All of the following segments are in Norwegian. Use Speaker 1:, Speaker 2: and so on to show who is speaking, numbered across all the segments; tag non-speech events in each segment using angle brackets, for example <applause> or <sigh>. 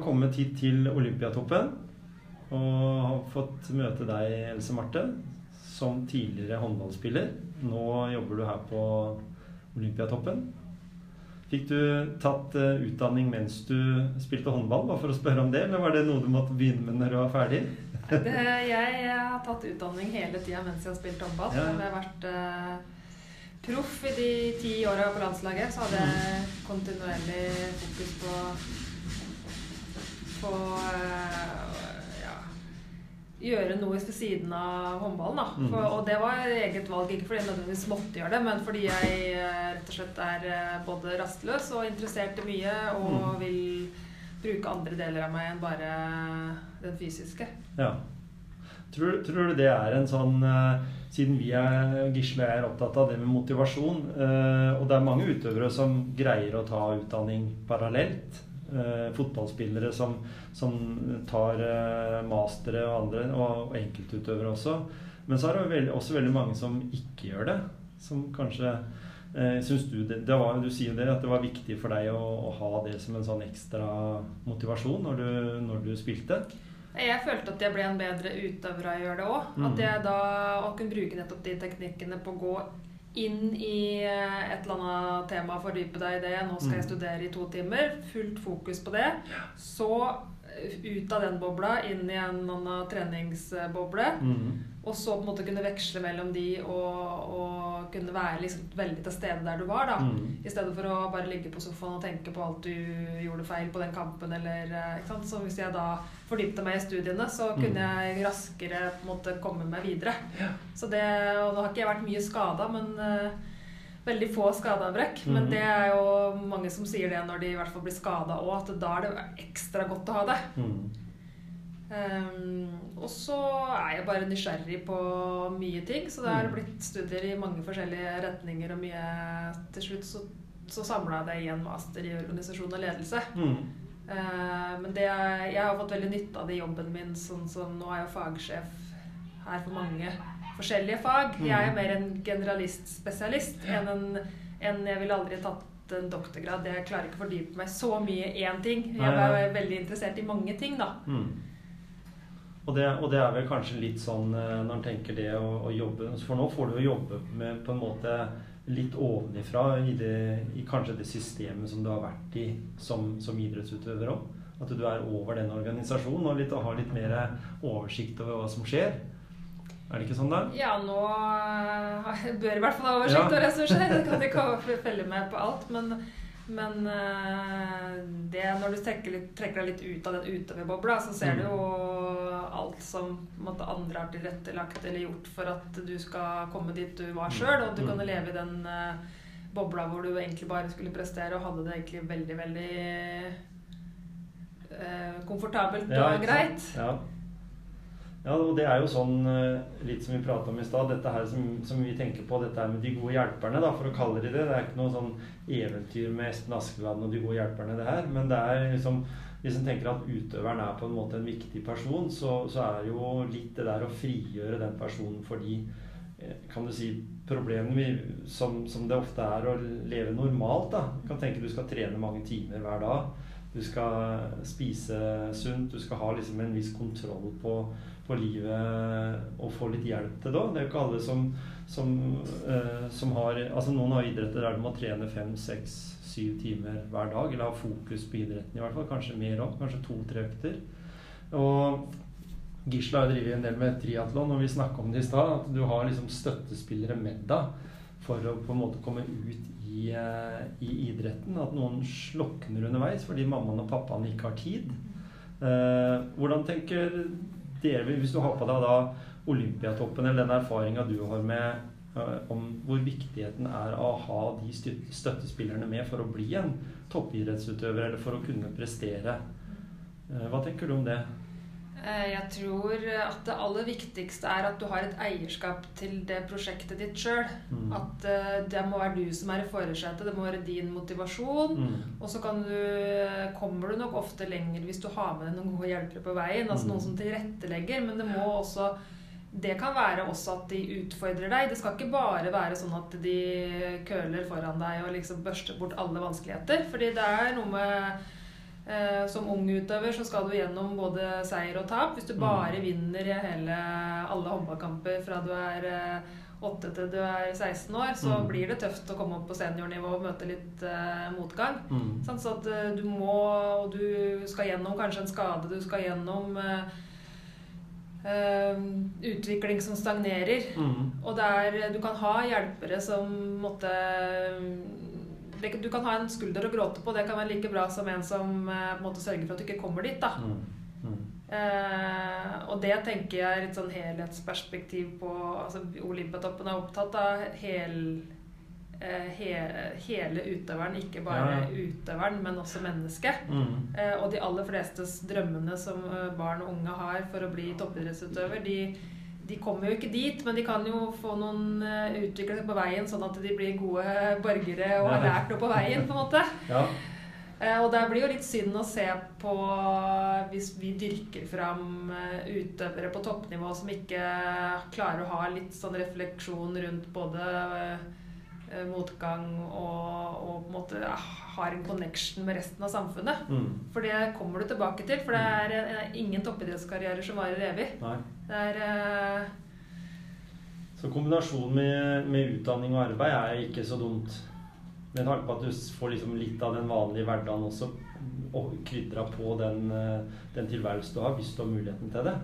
Speaker 1: Har kommet hit til Olympiatoppen. Og har fått møte deg, Else Marte, som tidligere håndballspiller. Nå jobber du her på Olympiatoppen. Fikk du tatt eh, utdanning mens du spilte håndball, bare for å spørre om det? Eller var det noe du måtte begynne med når du var ferdig?
Speaker 2: Det, jeg har tatt utdanning hele tida mens jeg har spilt håndball.
Speaker 1: Ja.
Speaker 2: Jeg har vært eh, proff i de ti åra på landslaget. Så hadde jeg kontinuerlig fokus på på eh, ja, gjøre noe ved siden av håndballen. Da.
Speaker 1: Mm.
Speaker 2: For, og det var eget valg, ikke fordi jeg nødvendigvis måtte gjøre det, men fordi jeg eh, rett og slett er eh, både rastløs og interessert i mye og
Speaker 1: Mm.
Speaker 2: vil bruke andre deler av meg enn bare den fysiske.
Speaker 1: Ja. Tror, tror du det er en sånn Siden vi er, Gisle er opptatt av det med motivasjon, og det er mange utøvere som greier å ta utdanning parallelt. Eh, fotballspillere som, som tar eh, mastere og andre, og, og enkeltutøvere også. Men så er det veldig, også veldig mange som ikke gjør det. Som kanskje eh, Syns du det, det var, Du sier jo det at det var viktig for deg å, å ha det som en sånn ekstra motivasjon når du, når du spilte?
Speaker 2: Jeg følte at jeg ble en bedre utøver av å gjøre det òg.
Speaker 1: Mm.
Speaker 2: At jeg da å kunne bruke nettopp de teknikkene på å gå inn i eh, et eller annet tema, fordype deg i det. Nå skal jeg
Speaker 1: Mm.
Speaker 2: studere i to timer. Fullt fokus på det. Så ut av den bobla, inn i en annen treningsboble.
Speaker 1: Mm.
Speaker 2: Og så på en måte kunne veksle mellom de og, og kunne være liksom veldig til stede der du var. da.
Speaker 1: Mm.
Speaker 2: I stedet for å bare ligge på sofaen og tenke på alt du gjorde feil på den kampen. Eller, eh, ikke sant? Så hvis jeg da fordypte meg i studiene, så
Speaker 1: Mm.
Speaker 2: kunne jeg raskere på en måte komme meg videre. Så det, og nå har ikke jeg vært mye skada, men eh, veldig få skadeavbrekk. Men
Speaker 1: Mhm.
Speaker 2: det er jo mange som sier det når de i hvert fall blir skada òg, at da er det ekstra godt å ha det.
Speaker 1: Mm.
Speaker 2: Um, og så er jeg bare nysgjerrig på mye ting, så det har
Speaker 1: Mm.
Speaker 2: blitt studier i mange forskjellige retninger og mye Til slutt så, så samla jeg det i en master i organisasjon og ledelse.
Speaker 1: Mhm.
Speaker 2: Eh, men det jeg har fått veldig nytte av det i jobben min, sånn som nå er jeg fagsjef her for mange forskjellige fag.
Speaker 1: Mm.
Speaker 2: Jeg er mer en generalistspesialist enn en, enn jeg ville aldri tatt en doktorgrad. Jeg klarer ikke å fordype meg så mye i én ting. Jeg er veldig interessert i mange ting, da.
Speaker 1: Mm. Og, det, og det er vel kanskje litt sånn eh, når en tenker det å, å jobbe For nå får du jo jobbe med på en måte litt ovenifra i, det, i kanskje det systemet som du har vært i som, som idrettsutøver òg. At du er over den organisasjonen og litt, og har litt mer oversikt over hva som skjer. Er det ikke sånn, da?
Speaker 2: Ja, nå eh, jeg <laughs> bør i hvert fall ha oversikt
Speaker 1: Ja.
Speaker 2: over det som skjer. Jeg kan ikke følge med på alt, men, men eh, det, når du trekker, litt, trekker deg litt ut av den utøverbobla, så ser
Speaker 1: Mm.
Speaker 2: du jo alt som måte, andre har tilrettelagt eller gjort for at du skal komme dit du var sjøl, og at du
Speaker 1: Mm.
Speaker 2: kunne leve i den eh, bobla hvor du egentlig bare skulle prestere og hadde det egentlig veldig, veldig eh, komfortabelt
Speaker 1: Ja,
Speaker 2: og greit.
Speaker 1: Ja. Ja, og det er jo sånn eh, litt som vi prata om i stad, dette her som, som vi tenker på, dette her med de gode hjelperne, da, for å kalle det det. Det er ikke noe sånn eventyr med Espen Askeland og de gode hjelperne, det her. Men det er liksom Hvis en tenker at utøveren er på en måte en viktig person, så, så er jo litt det der å frigjøre den personen fordi de kan du si problemene vi, som, som det ofte er å leve normalt. da. Du kan tenke du skal trene mange timer hver dag. Du skal spise sunt, du skal ha liksom en viss kontroll på, på livet og få litt hjelp til det. Det er jo ikke alle som, som, eh, som har Altså noen har idretter der du må trene fem, seks, syv timer hver dag, eller ha fokus på idretten i hvert fall. Kanskje mer òg. Kanskje to-tre økter. Og Gisle har drevet en del med triatlon, og vi snakka om det i stad. At du har liksom støttespillere med deg for å på en måte komme ut i, eh, i idretten. At noen slokner underveis fordi mammaen og pappaen ikke har tid. Eh, hvordan tenker dere, hvis du har på deg da Olympiatoppen, eller den erfaringa du har med eh, om hvor viktigheten er å ha de støttespillerne med for å bli en toppidrettsutøver, eller for å kunne prestere. Eh, Hva tenker du om det?
Speaker 2: Eh, Jeg tror at det aller viktigste er at du har et eierskap til det prosjektet ditt sjøl.
Speaker 1: Mm.
Speaker 2: At eh, det må være du som er i førersetet, det må være din motivasjon.
Speaker 1: Mm.
Speaker 2: Og så kan du, kommer du nok ofte lenger hvis du har med deg noen gode hjelpere på veien. Altså
Speaker 1: Mm.
Speaker 2: noen som tilrettelegger. Men det må også Det kan være også at de utfordrer deg. Det skal ikke bare være sånn at de køler foran deg og liksom børster bort alle vanskeligheter. Fordi det er noe med eh, Som ung utøver så skal du gjennom både seier og tap. Hvis du
Speaker 1: Mm.
Speaker 2: bare vinner i hele, alle håndballkamper fra du er eh, 8 til du er 16 år, så
Speaker 1: Mm.
Speaker 2: blir det tøft å komme opp på seniornivå og møte litt uh, motgang.
Speaker 1: Mm.
Speaker 2: Sånn, Så at eh, du må Og du skal gjennom kanskje en skade, du skal gjennom uh, Uh, utvikling som stagnerer.
Speaker 1: Mm.
Speaker 2: Og det er, du kan ha hjelpere som måtte Du kan ha en skulder å gråte på. Det kan være like bra som en som eh, en måte sørger for at du ikke kommer dit. da.
Speaker 1: Mm. Mm.
Speaker 2: Eh, og det tenker jeg er et sånn helhetsperspektiv på altså Olympiatoppen er opptatt av hel, eh, he, hele utøveren, ikke bare
Speaker 1: Ja, ja.
Speaker 2: utøveren, men også mennesket.
Speaker 1: Mm.
Speaker 2: Eh, og de aller flestes drømmene som eh, barn og unge har for å bli toppidrettsutøver, de, de kommer jo ikke dit, men de kan jo få noen utviklere utvikling på veien, sånn at de blir gode borgere og har lært noe på veien, på en måte.
Speaker 1: Ja.
Speaker 2: Eh, Og det blir jo litt synd å se på hvis vi dyrker fram eh, utøvere på toppnivå som ikke klarer å ha litt sånn refleksjon rundt både eh, motgang og, og på en måte har en connection med resten av samfunnet.
Speaker 1: Mm.
Speaker 2: For det kommer du tilbake til, for det er eh, ingen toppidrettskarriere som varer evig.
Speaker 1: Nei.
Speaker 2: Det er eh,
Speaker 1: Så kombinasjonen med, med utdanning og arbeid er ikke så dumt. Med tanke på at du får liksom litt av den vanlige hverdagen også, og krydra på den, eh, den tilværelsen du har, hvis du har muligheten til det.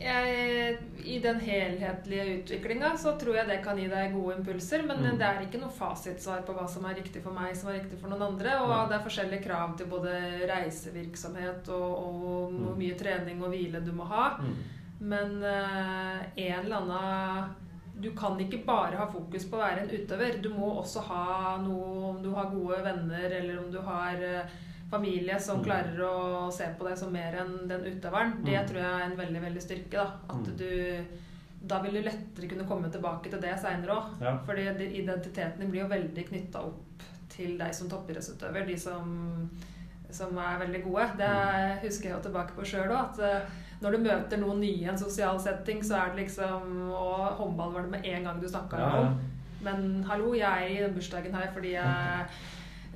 Speaker 2: jeg, I den helhetlige utviklinga så tror jeg det kan gi deg gode impulser, men
Speaker 1: Mm.
Speaker 2: det er ikke noe fasitsvar på hva som er riktig for meg, som er riktig for noen andre. Og
Speaker 1: Nei.
Speaker 2: det er forskjellige krav til både reisevirksomhet og, og hvor
Speaker 1: Mm.
Speaker 2: mye trening og hvile du må ha.
Speaker 1: Mm.
Speaker 2: Men eh, en eller annen Du kan ikke bare ha fokus på å være en utøver. Du må også ha noe Om du har gode venner, eller om du har eh, familie som
Speaker 1: Mm.
Speaker 2: klarer å se på deg som mer enn den utøveren. Det
Speaker 1: Mm.
Speaker 2: tror jeg er en veldig veldig styrke. da At
Speaker 1: Mm.
Speaker 2: du Da vil du lettere kunne komme tilbake til det seinere òg.
Speaker 1: Ja.
Speaker 2: Fordi identiteten din blir jo veldig knytta opp til deg som toppidrettsutøver. De som, som er veldig gode. Det husker jeg jo tilbake på sjøl òg. Når du møter noen nye i en sosial setting, så er det liksom Og håndball var det med en gang du snakka
Speaker 1: Ja,
Speaker 2: om. Men hallo, jeg er i den bursdagen her fordi jeg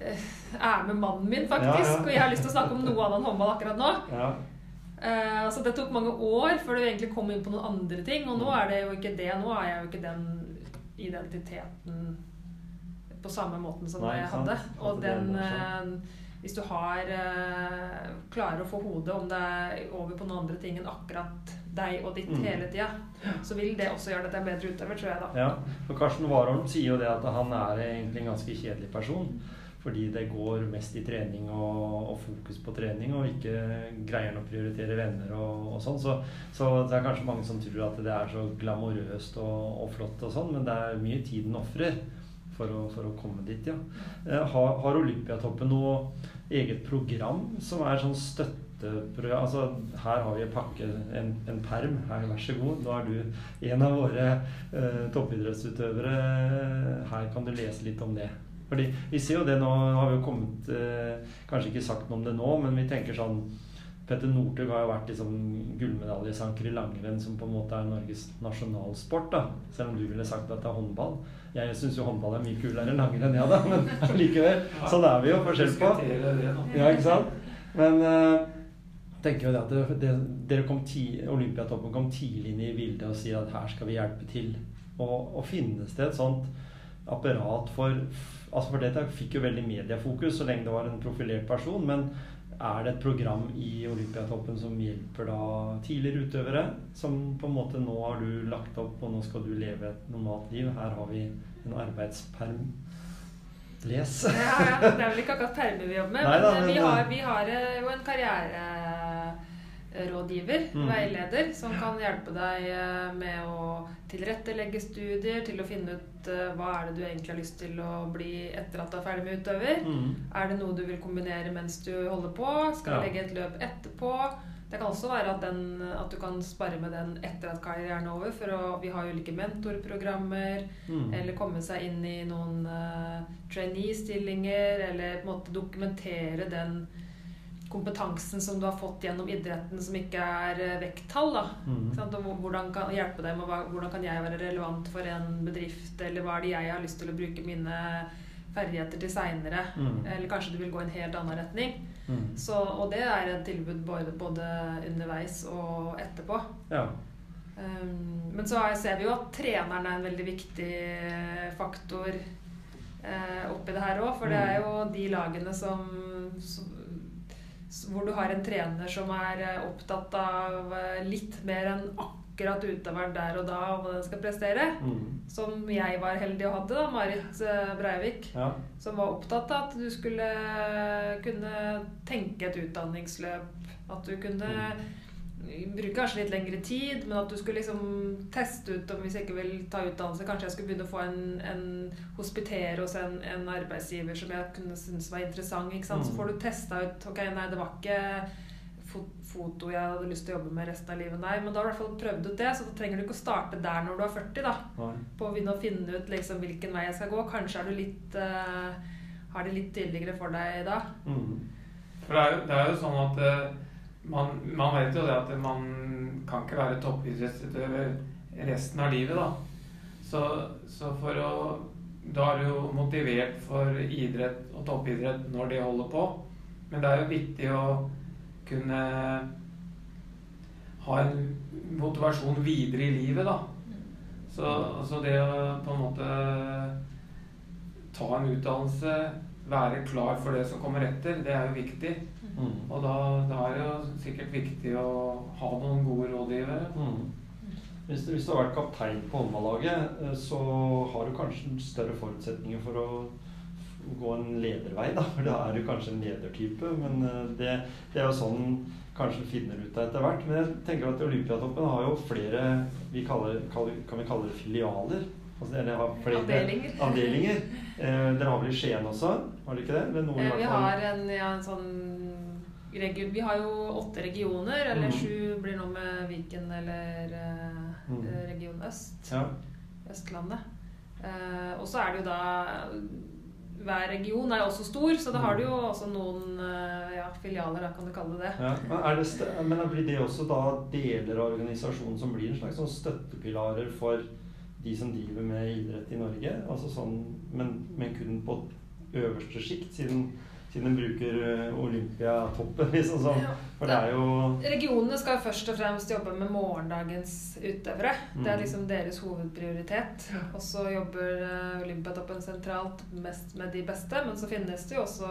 Speaker 2: eh, er med mannen min, faktisk. Og jeg har lyst til å snakke om noe annet enn håndball akkurat nå.
Speaker 1: Ja.
Speaker 2: Eh, så det tok mange år før du egentlig kom inn på noen andre ting. Og nå
Speaker 1: Mm.
Speaker 2: er det jo ikke det. Nå er jeg jo ikke den identiteten på samme måten som
Speaker 1: Nei,
Speaker 2: jeg hadde. Og den
Speaker 1: morsomt.
Speaker 2: Hvis du har eh, klarer å få hodet om det er over på noen andre ting enn akkurat deg og ditt
Speaker 1: Mm.
Speaker 2: hele tida, så vil det også gjøre deg til en bedre utøver, tror jeg da.
Speaker 1: Ja, for Karsten Warholm sier jo det at han er egentlig en ganske kjedelig person. Fordi det går mest i trening og, og fokus på trening, og ikke greier han å prioritere venner og, og sånn. Så, så det er kanskje mange som tror at det er så glamorøst og, og flott og sånn, men det er mye tid den ofrer for, for å komme dit, ja. Eh, Har, har Olympiatoppen noe eget program som er sånn støtteprogram? Altså, her har vi en pakke, en, en perm. Her, vær så god. Nå er du en av våre eh, toppidrettsutøvere. Her kan du lese litt om det. Fordi vi ser jo det nå, har vi jo kommet eh, Kanskje ikke sagt noe om det nå, men vi tenker sånn Petter Northug har jo vært liksom gullmedaljesanker i langrenn, som på en måte er Norges nasjonalsport. da Selv om du ville sagt at det er håndball. Jeg syns jo håndball er mye kulere enn langrenn, ja da, <laughs> men likevel. Sånn er vi jo forskjell på. Ja, ikke sant? Men uh, tenker jo det at det, det, dere kom ti, Olympiatoppen kom tidlig inn i bildet og sier at her skal vi hjelpe til. Og, og finnes det et sånt apparat for altså For dette fikk jo veldig mediefokus så lenge det var en profilert person. Men er det et program i Olympiatoppen som hjelper da tidligere utøvere? Som på en måte nå har du lagt opp, og nå skal du leve et normalt liv. Her har vi en arbeidsperm. Les.
Speaker 2: Ja, ja, det er vel ikke akkurat permer vi jobber med, <laughs>
Speaker 1: Nei
Speaker 2: men,
Speaker 1: da, men,
Speaker 2: vi, har, vi har eh, jo en rådgiver,
Speaker 1: Mm.
Speaker 2: veileder, som kan hjelpe deg eh, med å tilrettelegge studier, til å finne ut eh, hva er det du egentlig har lyst til å bli etter at du er ferdig med utøver.
Speaker 1: Mm.
Speaker 2: Er det noe du vil kombinere mens du holder på? Skal
Speaker 1: Ja.
Speaker 2: du legge et løp etterpå? Det kan også være at, den, at du kan spare med den etter at karrieren er over. For å, vi har ulike mentorprogrammer,
Speaker 1: Mm.
Speaker 2: eller komme seg inn i noen uh, trainee-stillinger, eller på en måte dokumentere den kompetansen som du har fått gjennom idretten, som ikke er eh, vekttall.
Speaker 1: Mm.
Speaker 2: Hvordan kan hjelpe dem, og hvordan kan jeg være relevant for en bedrift, eller hva er det jeg har lyst til å bruke mine ferdigheter til seinere?
Speaker 1: Mm.
Speaker 2: Eller kanskje du vil gå i en helt annen retning.
Speaker 1: Mm.
Speaker 2: Så, og det er et tilbud både, både underveis og etterpå.
Speaker 1: Ja.
Speaker 2: Um, men så er- ser vi jo at treneren er en veldig viktig faktor uh, oppi det her òg. For det er jo de lagene som, som Hvor du har en trener som er eh, opptatt av eh, litt mer enn akkurat utøveren der og da, og hva den skal prestere.
Speaker 1: Mm.
Speaker 2: Som jeg var heldig og hadde, da, Marit eh, Breivik.
Speaker 1: ja.
Speaker 2: Som var opptatt av at du skulle kunne tenke et utdanningsløp. At du kunne bruke kanskje litt lengre tid, men at du skulle liksom teste ut om hvis jeg ikke vil ta utdannelse, kanskje jeg skulle begynne å få en, en hospitere hos en, en arbeidsgiver som jeg kunne synes var interessant. ikke sant? Så
Speaker 1: Mm.
Speaker 2: får du testa ut Ok, nei, det var ikke foto jeg hadde lyst til å jobbe med resten av livet, nei, men da har du i hvert fall prøvd ut det, så da trenger du ikke å starte der når du er 40, da på å begynne å finne ut liksom, hvilken vei jeg skal gå. Kanskje er du litt uh, har det litt tydeligere for deg da.
Speaker 1: Mm.
Speaker 3: For det er jo, det er jo sånn at eh, man, man vet jo det at man kan ikke være toppidrettsutøver resten av livet, da. Så, så for å Da er du jo motivert for idrett og toppidrett når de holder på. Men det er jo viktig å kunne ha en motivasjon videre i livet, da. Så, så det å på en måte ta en utdannelse, være klar for det som kommer etter, det er jo viktig.
Speaker 1: Mm.
Speaker 3: Og da, da er det jo sikkert viktig å ha noen gode rådgivere.
Speaker 1: Mm. Hvis, du- hvis du har vært kaptein på håndballaget, eh, så har du kanskje større forutsetninger for å gå en ledervei, da. For da er du kanskje en ledertype. Men eh, det, det er jo sånn kanskje finner ut av etter hvert. Men jeg tenker at Olympiatoppen har jo flere vi kaller, Kan vi kalle det filialer? Altså, eller har flere
Speaker 2: Avdelinger.
Speaker 1: avdelinger. Eh, dere har vel i Skien også? Har dere ikke det?
Speaker 2: Vi har en, ja, en sånn Vi har jo åtte regioner, eller
Speaker 1: mm.
Speaker 2: sju blir nå med Viken eller eh,
Speaker 1: Mhm.
Speaker 2: Region Øst.
Speaker 1: Ja.
Speaker 2: Østlandet. Eh, og så er det jo da Hver region er jo også stor, så da har du jo også noen eh, ja, filialer, da kan du kalle det.
Speaker 1: Ja, men, det men blir det også da deler av organisasjonen som blir en slags sånn støttepilarer for de som driver med idrett i Norge? Altså sånn, men, men kun på øverste sjikt, siden, siden de bruker eh, Olympiatoppen, <laughs> liksom sånn. For det er jo
Speaker 2: Regionene skal først og fremst jobbe med morgendagens utøvere. Det er
Speaker 1: Mm.
Speaker 2: liksom deres hovedprioritet. Og så jobber eh, Olympiatoppen sentralt mest med de beste, men så finnes det jo også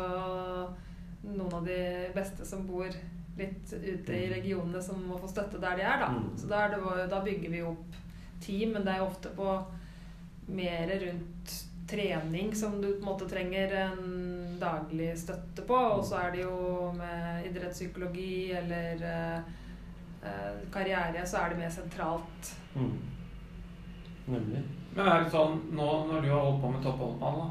Speaker 2: noen av de beste som bor litt ute i regionene som må få støtte der de er, da.
Speaker 1: Mm.
Speaker 2: Så da, det, da bygger vi opp team, men det er jo ofte på mer rundt trening som du på en måte trenger en daglig støtte på. Og så er det jo med idrettspsykologi eller eh, eh, karriere, så er det mer sentralt.
Speaker 1: mm. Nemlig.
Speaker 3: Men er det sånn nå når du har holdt på med toppholdball, da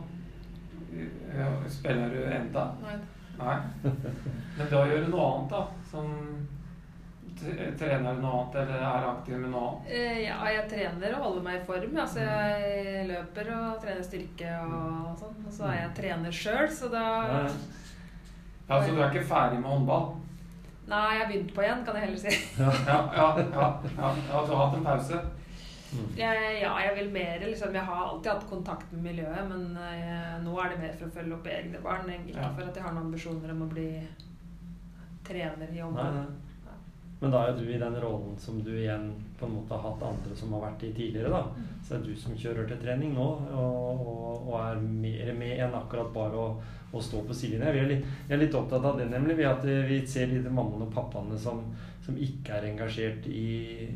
Speaker 3: eh, Spiller du enda?
Speaker 2: Nei.
Speaker 3: Nei. Men da gjør du noe annet, da? Som t- trener du noe annet, eller er aktiv med noe annet?
Speaker 2: Eh, Ja, jeg trener og holder meg i form. Altså, jeg løper og trener styrke og sånn. Og så er jeg trener sjøl, så da
Speaker 1: Ja,
Speaker 3: Ja, Så du er ikke ferdig med håndball?
Speaker 2: Nei, jeg har begynt på igjen, kan jeg heller si.
Speaker 3: Ja, ja, ja, ja, ja Du har hatt en pause?
Speaker 1: mm.
Speaker 2: Jeg, ja, jeg vil mer liksom Jeg har alltid hatt kontakt med miljøet, men jeg, nå er det mer for å følge opp egne barn. Ikke
Speaker 3: Ja.
Speaker 2: for at jeg har noen ambisjoner om å bli trener i
Speaker 1: Nei, nei. Men da er du i den rollen som du igjen på en måte har hatt andre som har vært i tidligere. da. Så det er du som kjører til trening nå, og, og, og er mer med enn akkurat bare å, å stå på sidelinja. Vi er litt, jeg er litt opptatt av det, nemlig. Vi, at vi ser de mammaene og pappaene som, som ikke er engasjert i,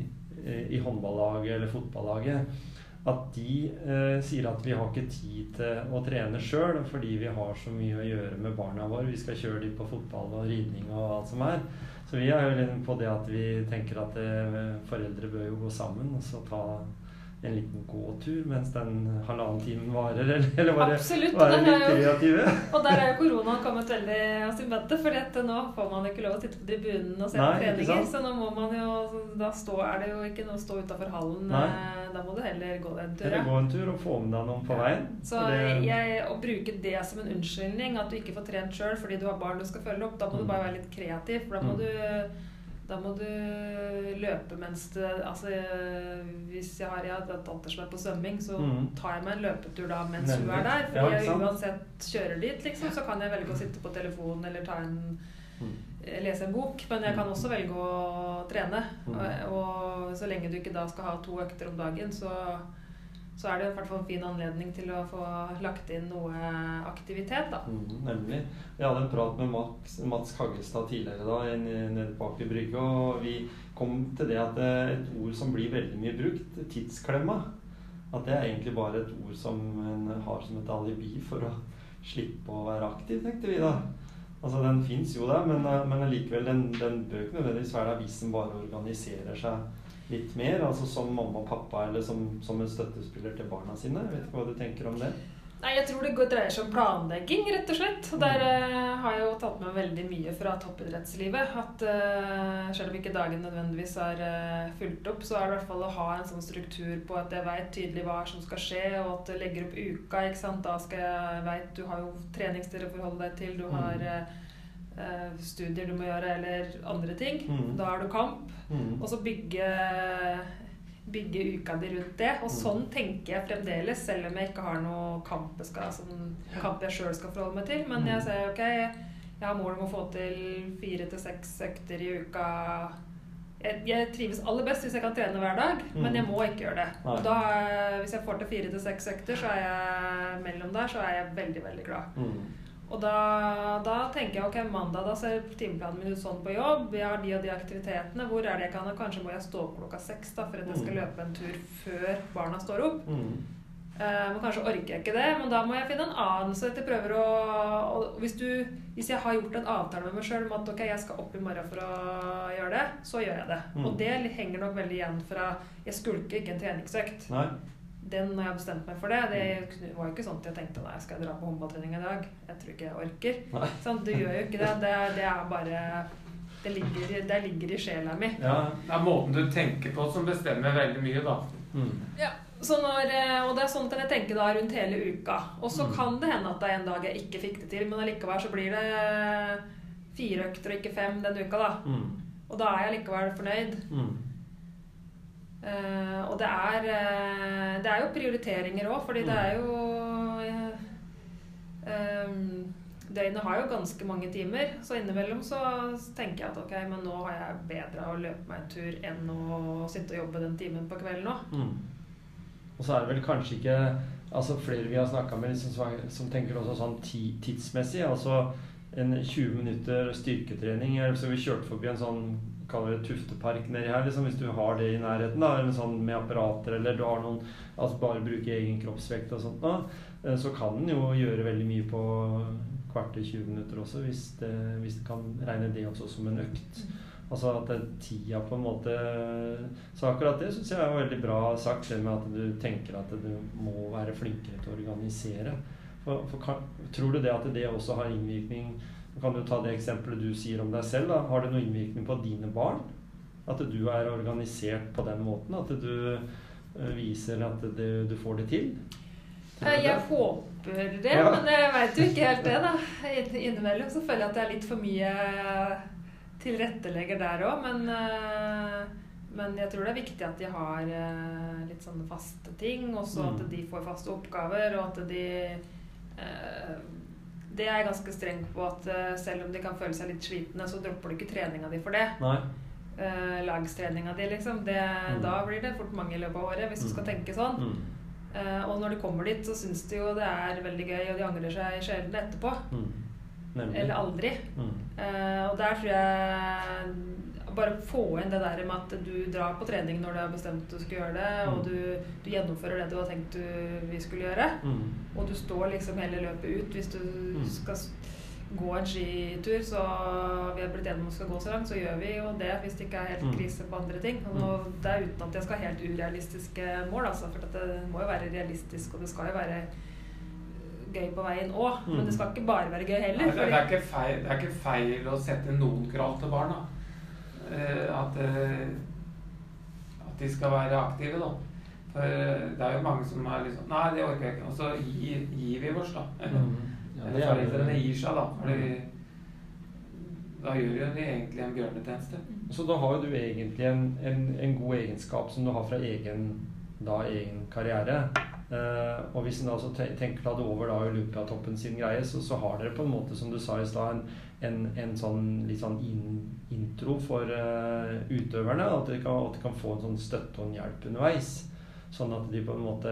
Speaker 1: i håndballaget eller fotballaget. At de eh, sier at vi har ikke tid til å trene sjøl fordi vi har så mye å gjøre med barna våre. Vi skal kjøre dem på fotball og ridning og alt som er. Så vi er jo på det at vi tenker at eh, foreldre bør jo gå sammen og så ta en liten gåtur mens den halvannen timen varer, <laughs> eller, eller bare
Speaker 2: Absolutt.
Speaker 1: Være litt kreative. <laughs>
Speaker 2: og der er jo koronaen kommet veldig oss i møte. For nå får man jo ikke lov å sitte på tribunen og se
Speaker 1: Nei,
Speaker 2: på treninger. Så nå må man jo Da stå, er det jo ikke noe å stå utafor hallen.
Speaker 1: Nei.
Speaker 2: eh, Da må du heller gå en tur.
Speaker 1: Eller
Speaker 2: ja.
Speaker 1: gå en tur og få med deg noen på veien.
Speaker 2: Så
Speaker 1: det-
Speaker 2: jeg, å bruke det som en unnskyldning, at du ikke får trent sjøl fordi du har barn du skal følge opp, da må
Speaker 1: Mm.
Speaker 2: du bare være litt kreativ. For da må
Speaker 1: Mm.
Speaker 2: du da må du løpe mens du Altså hvis jeg har jeg et datter som er på svømming, så
Speaker 1: Mm.
Speaker 2: tar jeg meg en løpetur da mens hun er der.
Speaker 1: Ja,
Speaker 2: jeg uansett kjører dit, liksom, så kan jeg velge å sitte på telefonen eller ta en
Speaker 1: Mm.
Speaker 2: lese en bok, men jeg kan også velge å trene.
Speaker 1: Mm.
Speaker 2: Og, og så lenge du ikke da skal ha to økter om dagen, så, så er det i hvert fall en fin anledning til å få lagt inn noe aktivitet, da.
Speaker 1: Mm, nemlig. Jeg hadde en prat med Max, Mats Kaggestad tidligere da, nede på Aker Brygge, og vi kom til det at eh, et ord som blir veldig mye brukt, tidsklemma, at det er egentlig bare et ord som en har som et alibi for å slippe å være aktiv, tenkte vi da. Altså Den fins jo der, men, eh, men likevel, den, den bør ikke nødvendigvis være der hvis den bare organiserer seg litt mer. Altså som mamma og pappa, eller som, som en støttespiller til barna sine. Jeg vet ikke hva du tenker om det?
Speaker 2: Nei, jeg tror det går- dreier seg om planlegging, rett og slett. Og der eh, har jeg jo tatt med veldig mye fra toppidrettslivet. At eh, selv om ikke dagen nødvendigvis er eh, fulgt opp, så er det i hvert fall å ha en sånn struktur på at jeg veit tydelig hva som skal skje, og at jeg legger opp uka. ikke sant? Da skal jeg veit Du har jo treningssteder å forholde deg til, du har
Speaker 1: Mm.
Speaker 2: eh, studier du må gjøre, eller andre ting.
Speaker 1: Mm.
Speaker 2: Da har du kamp.
Speaker 1: Mm.
Speaker 2: Og så bygge, bygge uka di rundt det. Og
Speaker 1: Mm.
Speaker 2: sånn tenker jeg fremdeles, selv om jeg ikke har noe kamp jeg, skal, sånn, kamp jeg sjøl skal forholde meg til. Men
Speaker 1: Mm.
Speaker 2: jeg sier ok, jeg har mål om å få til fire til seks økter i uka. Jeg, jeg trives aller best hvis jeg kan trene hver dag, men
Speaker 1: Mm.
Speaker 2: jeg må ikke gjøre det. Og da, hvis jeg får til fire til seks økter, så er jeg mellom der, så er jeg veldig, veldig glad.
Speaker 1: Mm.
Speaker 2: Og da, da tenker jeg ok, mandag da ser timeplanen min ut sånn på jobb. Jeg har de og de aktivitetene. Hvor er det jeg kan? Kanskje må jeg stå opp klokka seks da, for at jeg skal
Speaker 1: Mm.
Speaker 2: løpe en tur før barna står opp.
Speaker 1: Mm.
Speaker 2: Eh, men kanskje orker jeg ikke det, men da må jeg finne en annen. Så jeg prøver å og hvis, du, hvis jeg har gjort en avtale med meg sjøl om at ok, jeg skal opp i morgen for å gjøre det, så gjør jeg det.
Speaker 1: Mm.
Speaker 2: Og det henger nok veldig igjen fra Jeg skulker ikke en treningsøkt.
Speaker 1: Nei.
Speaker 2: Den når jeg har bestemt meg for det. Det var jo ikke sånn at jeg tenkte nei, skal jeg dra på håndballtrening i dag? Jeg tror ikke jeg orker. <laughs> Sånn, du gjør jo ikke det. Det, det er bare det ligger, det ligger i sjela mi.
Speaker 1: Ja.
Speaker 3: Det er måten du tenker på som bestemmer veldig mye, da.
Speaker 1: Mm.
Speaker 2: Ja, så når, eh, og det er sånn at jeg tenker da rundt hele uka. Og så
Speaker 1: Mm.
Speaker 2: kan det hende at det er en dag jeg ikke fikk det til, men allikevel så blir det fire økter og ikke fem den uka, da.
Speaker 1: Mm.
Speaker 2: Og da er jeg likevel fornøyd.
Speaker 1: Mm.
Speaker 2: Eh, og det er, eh, det er jo prioriteringer òg, fordi det
Speaker 1: Mm.
Speaker 2: er jo eh, Døgnet har jo ganske mange timer, så innimellom så tenker jeg at ok, men nå har jeg bedre av å løpe meg en tur enn å sitte og jobbe den timen på kvelden òg.
Speaker 1: Mm. Og så er det vel kanskje ikke altså flere vi har snakka med liksom, som, som tenker også sånn tidsmessig. Altså en 20 minutter styrketrening. Så vi kjørte forbi en sånn kaller det tuftepark nedi her. Liksom, hvis du har det i nærheten, da, eller sånn med apparater, eller du har noen altså bare bruker egen kroppsvekt og sånt, da, eh, så kan den jo gjøre veldig mye på kvarter 20 minutter også, hvis det, hvis det kan regne det også som en økt. Altså at det, tida på en måte Så akkurat det syns jeg er veldig bra sagt, det med at du tenker at du må være flinkere til å organisere. For, for tror du det at det også har innvirkning Kan du ta det eksempelet du sier om deg selv? da, Har det noen innvirkning på dine barn? At du er organisert på den måten? At du eh, viser at det, du får det til?
Speaker 2: Eh, Jeg håper det,
Speaker 1: Ja.
Speaker 2: men jeg veit jo ikke helt det, da. Innimellom så føler jeg at det er litt for mye tilrettelegger der òg, men eh, men jeg tror det er viktig at de har litt sånne faste ting,
Speaker 1: Mm.
Speaker 2: at de får faste oppgaver, og at de eh, Det er jeg ganske streng på at eh, selv om de kan føle seg litt slitne, så dropper du ikke treninga di for det.
Speaker 1: Nei.
Speaker 2: Uh, lagstreninga di, liksom. Det,
Speaker 1: Mm.
Speaker 2: Da blir det fort mange i løpet av året, hvis du skal
Speaker 1: Mm.
Speaker 2: tenke sånn.
Speaker 1: Mm.
Speaker 2: Uh, og når de kommer dit, så syns de jo det er veldig gøy, og de angrer seg sjelden etterpå.
Speaker 1: Mm.
Speaker 2: Eller aldri.
Speaker 1: Mm.
Speaker 2: Eh, og der tror jeg Bare få inn det der med at du drar på trening når du har bestemt at du skal gjøre det, og
Speaker 1: Mm.
Speaker 2: du, du gjennomfører det du har tenkt du, vi skulle gjøre.
Speaker 1: Mm.
Speaker 2: Og du står liksom hele løpet ut hvis du
Speaker 1: Mm.
Speaker 2: skal gå en skitur, så vi har blitt enige om å skal gå så langt, så gjør vi jo det hvis det ikke er helt
Speaker 1: Mm.
Speaker 2: krise på andre ting. Og det er uten at jeg skal ha helt urealistiske mål, altså, for det må jo være realistisk, og det skal jo være gøy på veien òg.
Speaker 1: Mm.
Speaker 2: Men det skal ikke bare være gøy
Speaker 3: Nei,
Speaker 2: heller.
Speaker 3: det, det, er ikke feil, det er ikke feil å sette noen krav til barna. Eh, at, eh, at de skal være aktive, da. For eh, det er jo mange som er liksom Nei, det orker jeg ikke. Og så gir, gir vi oss, da. Eller,
Speaker 1: Mm. Ja, det
Speaker 3: eller foreldrene
Speaker 1: det.
Speaker 3: gir seg, da. Fordi da gjør jo de egentlig en bjørnetjeneste.
Speaker 1: Så da har jo du egentlig en, en, en god egenskap som du har fra egen, da, egen karriere. Eh, og hvis en da så te- da deg over da Olympiatoppen sin greie, så, så har dere på en måte, som du sa i stad, en, en, en sånn litt sånn in, intro for uh, utøverne. At de, kan, at de kan få en sånn støtte og en hjelp underveis. Sånn at de på en måte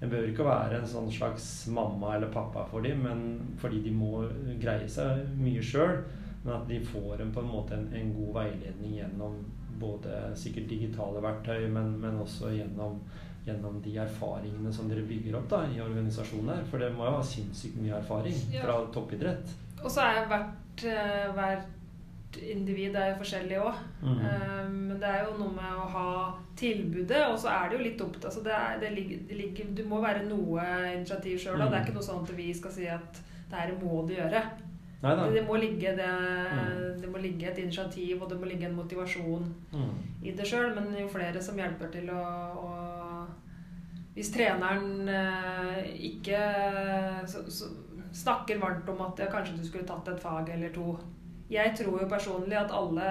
Speaker 1: En behøver ikke å være en sånn slags mamma eller pappa for dem, men fordi de må greie seg mye sjøl. Men at de får en, på en måte en, en god veiledning gjennom både sikkert digitale verktøy, men, men også gjennom, gjennom de erfaringene som dere bygger opp da, i organisasjonen her. For det må jo ha sinnssykt mye erfaring
Speaker 2: Ja.
Speaker 1: fra toppidrett.
Speaker 2: Og så er hvert, eh, hvert individ er jo forskjellig òg.
Speaker 1: Mhm.
Speaker 2: men det er jo noe med å ha tilbudet, og så er det jo litt opp altså det er, det ligger, det ligger, Du må være noe initiativ sjøl.
Speaker 1: Mm.
Speaker 2: Det er ikke noe sånn at vi skal si at det her må du gjøre. Det, må ligge det,
Speaker 1: mm.
Speaker 2: det må ligge et initiativ, og det må ligge en motivasjon
Speaker 1: Mm.
Speaker 2: i det sjøl. Men jo flere som hjelper til å, å Hvis treneren eh, ikke så, så, snakker varmt om at kanskje du skulle tatt et fag eller to Jeg tror jo personlig at alle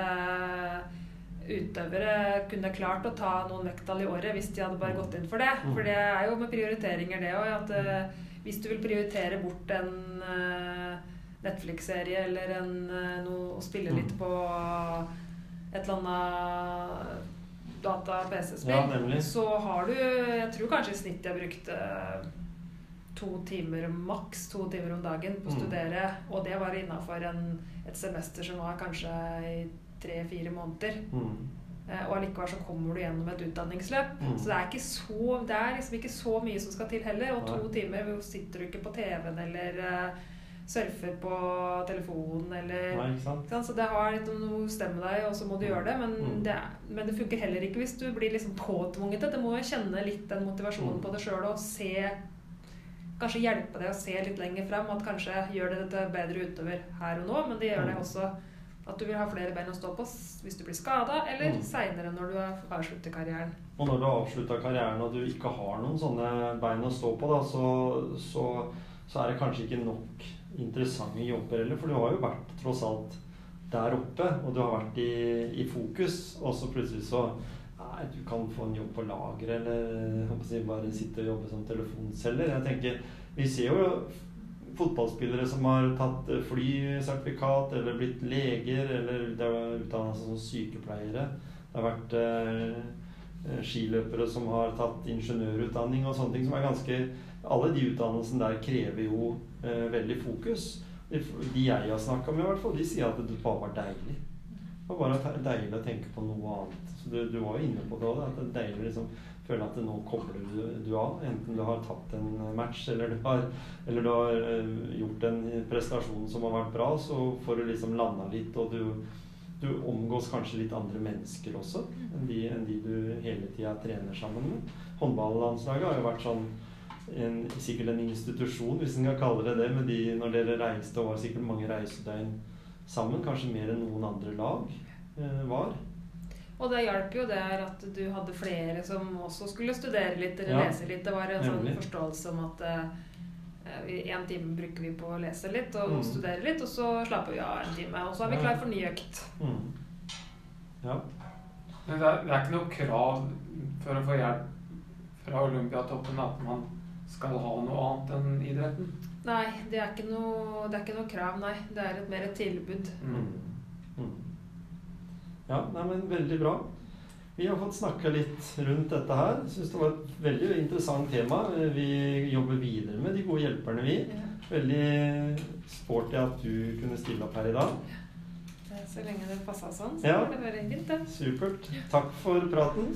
Speaker 2: utøvere kunne klart å ta noen vekttall i året hvis de hadde bare gått inn for det.
Speaker 1: Mm.
Speaker 2: For det er jo med prioriteringer, det òg. At eh, hvis du vil prioritere bort en eh, Netflix-serie eller en, eh, noe, å spille litt
Speaker 1: Mm.
Speaker 2: på et eller annet data-PC-spill,
Speaker 1: Ja,
Speaker 2: så har du Jeg tror kanskje i snitt jeg brukte to timer maks to timer om dagen på å
Speaker 1: Mm.
Speaker 2: studere. Og det var innafor et semester som var kanskje i tre-fire måneder.
Speaker 1: Mm.
Speaker 2: Eh, Og allikevel så kommer du gjennom et utdanningsløp.
Speaker 1: Mm.
Speaker 2: Så det er, så, det er liksom ikke så mye som skal til heller. Og to
Speaker 1: Nei.
Speaker 2: timer sitter du ikke på TV-en eller surfer på telefonen eller
Speaker 1: Nei, ikke sant?
Speaker 2: ikke sant? Så det har litt om noe stemme deg, og så må du gjøre det. Men,
Speaker 1: Mm.
Speaker 2: det, men det funker heller ikke hvis du blir liksom påtvunget det. Du må jo kjenne litt den motivasjonen
Speaker 1: Mm.
Speaker 2: på det sjøl og se Kanskje hjelpe deg å se litt lenger frem. At kanskje gjør det dette bedre utover her og nå, men det gjør det
Speaker 1: Mm.
Speaker 2: også at du vil ha flere bein å stå på hvis du blir skada, eller
Speaker 1: Mm.
Speaker 2: seinere når du har avslutter karrieren.
Speaker 1: Og når du har avslutta karrieren og du ikke har noen sånne bein å stå på, da, så, så, så er det kanskje ikke nok interessante jobber heller. For du har jo vært tross alt der oppe, og du har vært i, i fokus. Og så plutselig så Nei, du kan få en jobb på lager, eller si, bare sitte og jobbe som telefonselger. Jeg tenker, Vi ser jo fotballspillere som har tatt flysertifikat, eller blitt leger, eller det har utdanna seg som sykepleiere. Det har vært eh, eh, skiløpere som har tatt ingeniørutdanning og sånne ting som er ganske Alle de utdannelsene der krever jo eh, veldig fokus. De, jeg har snakka med, i hvert fall, de sier at det bare var deilig. Det var bare deilig å tenke på noe annet. Så du, du var jo inne på det òg, at det er deilig å liksom føle at nå kobler du, du av. Enten du har tatt en match, eller du har, eller du har eh, gjort en prestasjon som har vært bra, så får du liksom landa litt, og du, du omgås kanskje litt andre mennesker også enn de, enn de du hele tida trener sammen med. Håndballandslaget har jo vært sånn en, sikkert en institusjon, hvis en kan kalle det det, med de når dere reiste og var sikkert mange reisedøgn sammen, kanskje mer enn noen andre lag eh, var.
Speaker 2: Og det hjalp jo det her at du hadde flere som også skulle studere litt eller
Speaker 1: Ja,
Speaker 2: lese litt. Det var en sånn forståelse om at eh, en time bruker vi på å lese litt og
Speaker 1: Mm.
Speaker 2: studere litt, og så slapper vi av en time. Og så er vi klar for ny økt.
Speaker 1: Mm. Ja.
Speaker 3: Men det er, det er ikke noe krav for å få hjelp fra Olympiatoppen at man skal ha noe annet enn idretten.
Speaker 2: Nei, det er ikke noe, det er ikke noe krav, nei. Det er et, mer et tilbud.
Speaker 1: Mm. Mm. Ja, nei, men veldig bra. Vi har fått snakka litt rundt dette her. Syns det var et veldig interessant tema. Vi jobber videre med de gode hjelperne, vi. Veldig sporty at du kunne stille opp her i dag.
Speaker 2: Så lenge det passa sånn, så
Speaker 1: Ja.
Speaker 2: var det bare fint, det.
Speaker 1: Supert. Takk for praten.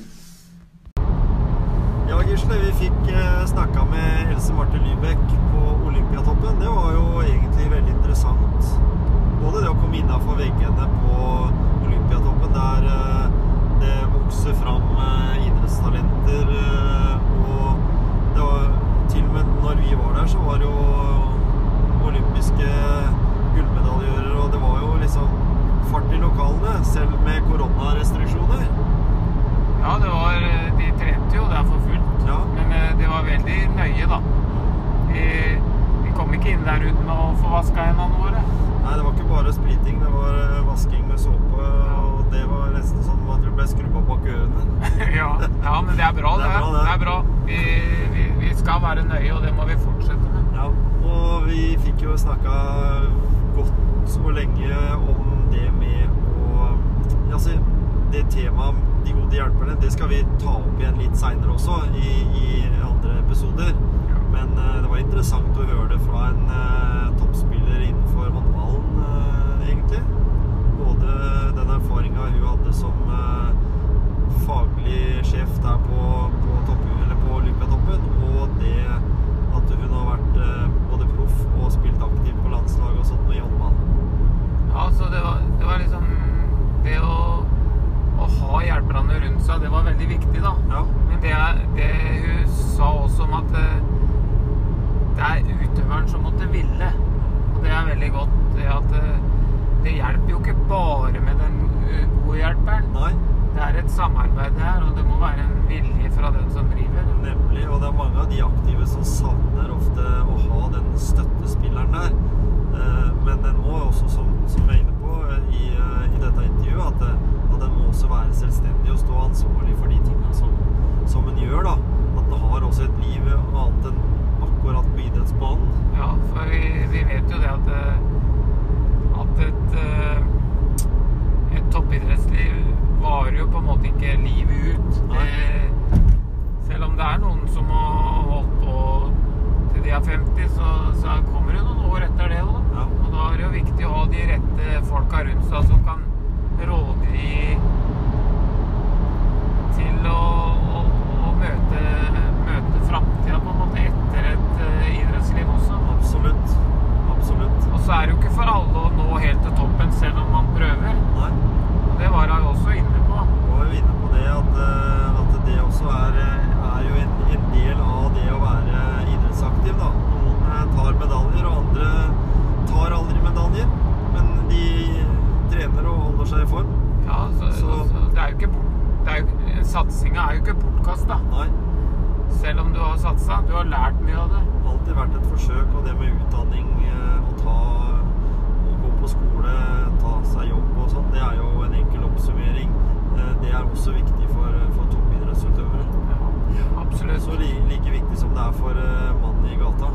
Speaker 1: Ja,
Speaker 4: Gisle. Vi fikk eh, snakka med Else Marte Lybekk på Olympiatoppen. Det var jo egentlig veldig interessant. Både det å komme innafor veggene på Olympiatoppen, der eh, det vokser fram eh, idrettstalenter. og det var til og med når vi var der, så var det jo olympiske gullmedaljører, og det var jo liksom fart i lokalene, selv med koronarestriksjoner.
Speaker 3: Ja, det var De trente jo der for fullt.
Speaker 4: Ja.
Speaker 3: Men eh, det var veldig nøye, da. Vi, vi kom ikke inn der uten å få vaska hendene våre.
Speaker 4: Nei, det var ikke bare spriting, det var eh, vasking med såpe, og det var nesten sånn at du ble skrubba bak ørene. <laughs>
Speaker 3: ja. ja, men det er bra, det.
Speaker 4: Det er bra, det.
Speaker 3: det er bra. Vi, vi, vi skal være nøye, og det må vi fortsette med.
Speaker 4: Ja, og vi fikk jo snakka godt og lenge om det med å ja, altså, Det temaet de gode hjelperne, det skal vi ta opp igjen litt seinere også, i, i andre episoder. Men uh, det var interessant å høre det fra en uh, toppspiller innenfor håndballen, eh, egentlig. Både den erfaringa hun hadde som eh, faglig sjef der på, på, topp, eller på Olympiatoppen, og det at hun har vært eh, både proff og spilt aktivt på landslag og sånt i håndball.
Speaker 3: Ja, så det var, det var liksom Det å, å ha hjelperne rundt seg, det var veldig viktig, da.
Speaker 4: Ja.
Speaker 3: Men det, er- det hun sa også om at eh, det er utøveren som måtte ville. Og det er veldig godt. Det at eh, det hjelper jo ikke bare med den eh, gode hjelperen.
Speaker 4: Nei,
Speaker 3: Det er et samarbeid her, og det må være en vilje fra den som driver.
Speaker 4: nemlig. Og det er mange av de aktive som savner ofte å ha den støttespilleren der. Eh, Men den må også, som, som vi er inne på eh, i, eh, i dette intervjuet, at, det- at den må også være selvstendig og stå ansvarlig for de tingene som, som en gjør. da. At den har også et liv annet enn akkurat på idrettsbanen.
Speaker 3: Ja, for vi, vi vet jo det at, eh, at et, eh, et toppidrettsliv varer jo på en måte ikke livet ut.
Speaker 4: Nei.
Speaker 3: Det, selv om det er noen som har holdt på til de er 50, så, så kommer det noen år etter det òg.
Speaker 4: Ja.
Speaker 3: Og da er det jo viktig å ha de rette folka rundt seg som kan rådgi til å, å, å møte, møte framtida på en måte etter et eh, idrettsliv også.
Speaker 4: Absolutt. Absolutt.
Speaker 3: Og så er det jo ikke for alle å nå helt til toppen selv om man prøver.
Speaker 4: Nei.
Speaker 3: Og det var hun jo også inne på.
Speaker 4: Og er jo inne på det at, eh, at det også er, eh, er jo en, en del av det å være idrettsaktiv. Da. Noen eh, tar medaljer, og andre tar aldri medaljer. Men de trener og holder seg i form.
Speaker 3: Ja, så,
Speaker 4: Så-
Speaker 3: så det er jo ikke bort, det er jo, Satsinga er jo ikke bortkasta.
Speaker 4: Nei.
Speaker 3: Selv om du har satsa. Du har lært mye av det.
Speaker 4: Alltid vært et forsøk, og det med utdanning, eh, å ta å gå på skole, ta seg jobb og sånn, det er jo en enkel oppsummering. Eh, Det er også viktig for, for toppidrettsutøvere.
Speaker 3: Absolutt.
Speaker 4: Så li, like viktig som det er for eh, mannen i gata.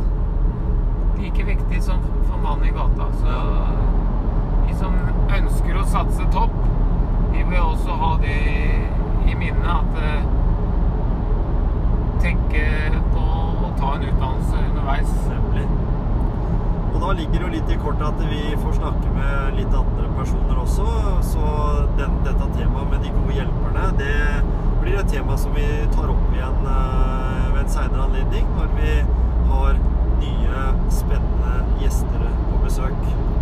Speaker 3: like viktig som for mannen i gata. Så de som ønsker å satse topp, de vil også ha det i minne at eh, tenke på å ta en utdannelse underveis.
Speaker 4: Nemlig. Og da ligger det jo litt i kortet at vi får snakke med litt andre personer også. Så den, dette temaet med de gode hjelperne, det blir et tema som vi tar opp igjen eh, ved en seinere anledning når vi har nye, spennende gjester på besøk.